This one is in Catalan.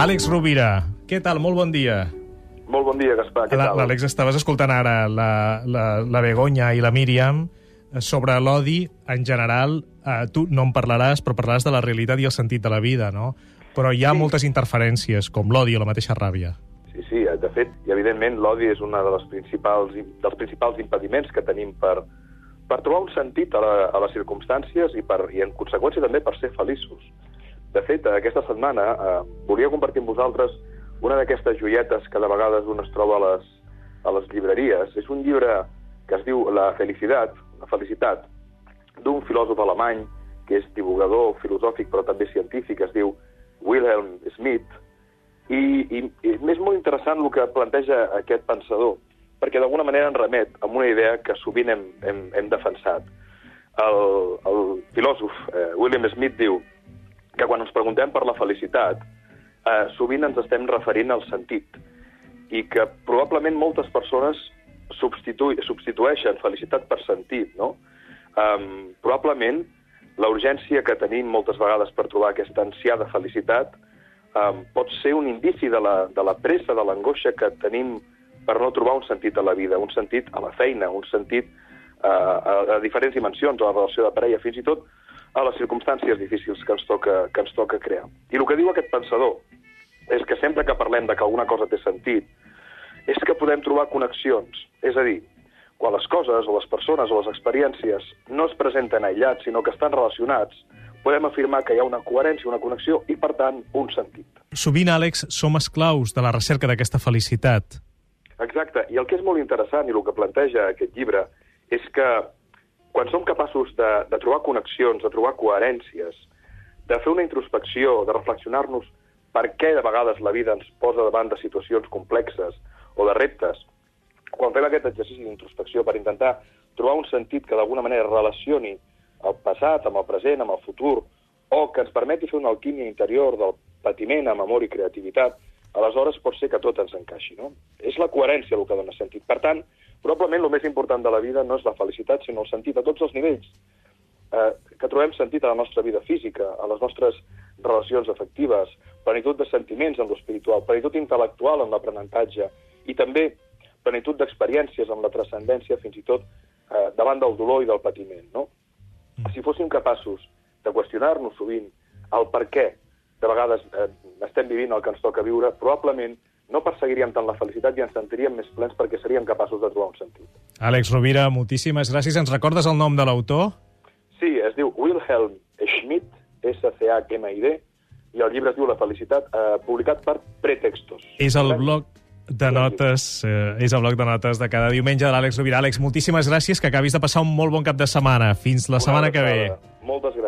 Àlex Rovira, què tal? Molt bon dia. Molt bon dia, Gaspar, què tal? L'Àlex, estaves escoltant ara la, la, la Begoña i la Míriam eh, sobre l'odi en general. Eh, tu no en parlaràs, però parlaràs de la realitat i el sentit de la vida, no? Però hi ha Sí. moltes interferències, com l'odi o la mateixa ràbia. Sí, sí, de fet, i evidentment l'odi és una de principals, dels principals impediments que tenim per, per trobar un sentit a, la, a les circumstàncies i, per, i en conseqüència també per ser feliços. De fet, aquesta setmana eh, volia compartir amb vosaltres una d'aquestes joietes que de vegades un es troba a les, a les llibreries. És un llibre que es diu La felicitat, la felicitat, d'un filòsof alemany que és divulgador filosòfic però també científic, es diu Wilhelm Schmidt, i, i, i és molt interessant el que planteja aquest pensador, perquè d'alguna manera en remet amb una idea que sovint hem, hem, hem defensat. El, el filòsof eh, William Smith diu que quan ens preguntem per la felicitat, eh, sovint ens estem referint al sentit, i que probablement moltes persones substitu substitueixen felicitat per sentit, no? Um, probablement la urgència que tenim moltes vegades per trobar aquesta ansiada felicitat um, pot ser un indici de la, de la pressa, de l'angoixa que tenim per no trobar un sentit a la vida, un sentit a la feina, un sentit uh, a, a diferents dimensions, a la relació de parella, fins i tot a les circumstàncies difícils que ens toca, que ens toca crear. I el que diu aquest pensador és que sempre que parlem de que alguna cosa té sentit, és que podem trobar connexions. És a dir, quan les coses o les persones o les experiències no es presenten aïllats, sinó que estan relacionats, podem afirmar que hi ha una coherència, una connexió i, per tant, un sentit. Sovint, Àlex, som esclaus de la recerca d'aquesta felicitat. Exacte, i el que és molt interessant i el que planteja aquest llibre és que quan som capaços de, de trobar connexions, de trobar coherències, de fer una introspecció, de reflexionar-nos per què de vegades la vida ens posa davant de situacions complexes o de reptes, quan fem aquest exercici d'introspecció per intentar trobar un sentit que d'alguna manera relacioni el passat amb el present, amb el futur, o que ens permeti fer una alquímia interior del patiment amb amor i creativitat, aleshores pot ser que tot ens encaixi. No? És la coherència el que dona sentit. Per tant, probablement el més important de la vida no és la felicitat, sinó el sentit a tots els nivells. Eh, que trobem sentit a la nostra vida física, a les nostres relacions afectives, plenitud de sentiments en l'espiritual, plenitud intel·lectual en l'aprenentatge i també plenitud d'experiències amb la transcendència fins i tot eh, davant del dolor i del patiment. No? Si fóssim capaços de qüestionar-nos sovint el per què de vegades eh, estem vivint el que ens toca viure, probablement no perseguiríem tant la felicitat i ens sentiríem més plens perquè seríem capaços de trobar un sentit. Àlex Rovira, moltíssimes gràcies. Ens recordes el nom de l'autor? Sí, es diu Wilhelm Schmidt, S-C-H-M-I-D, i el llibre es diu La felicitat, eh, publicat per Pretextos. És el blog de notes, eh, és el bloc de notes de cada diumenge de l'Àlex Rovira. Àlex, moltíssimes gràcies, que acabis de passar un molt bon cap de setmana. Fins la Una setmana que ve. Moltes gràcies.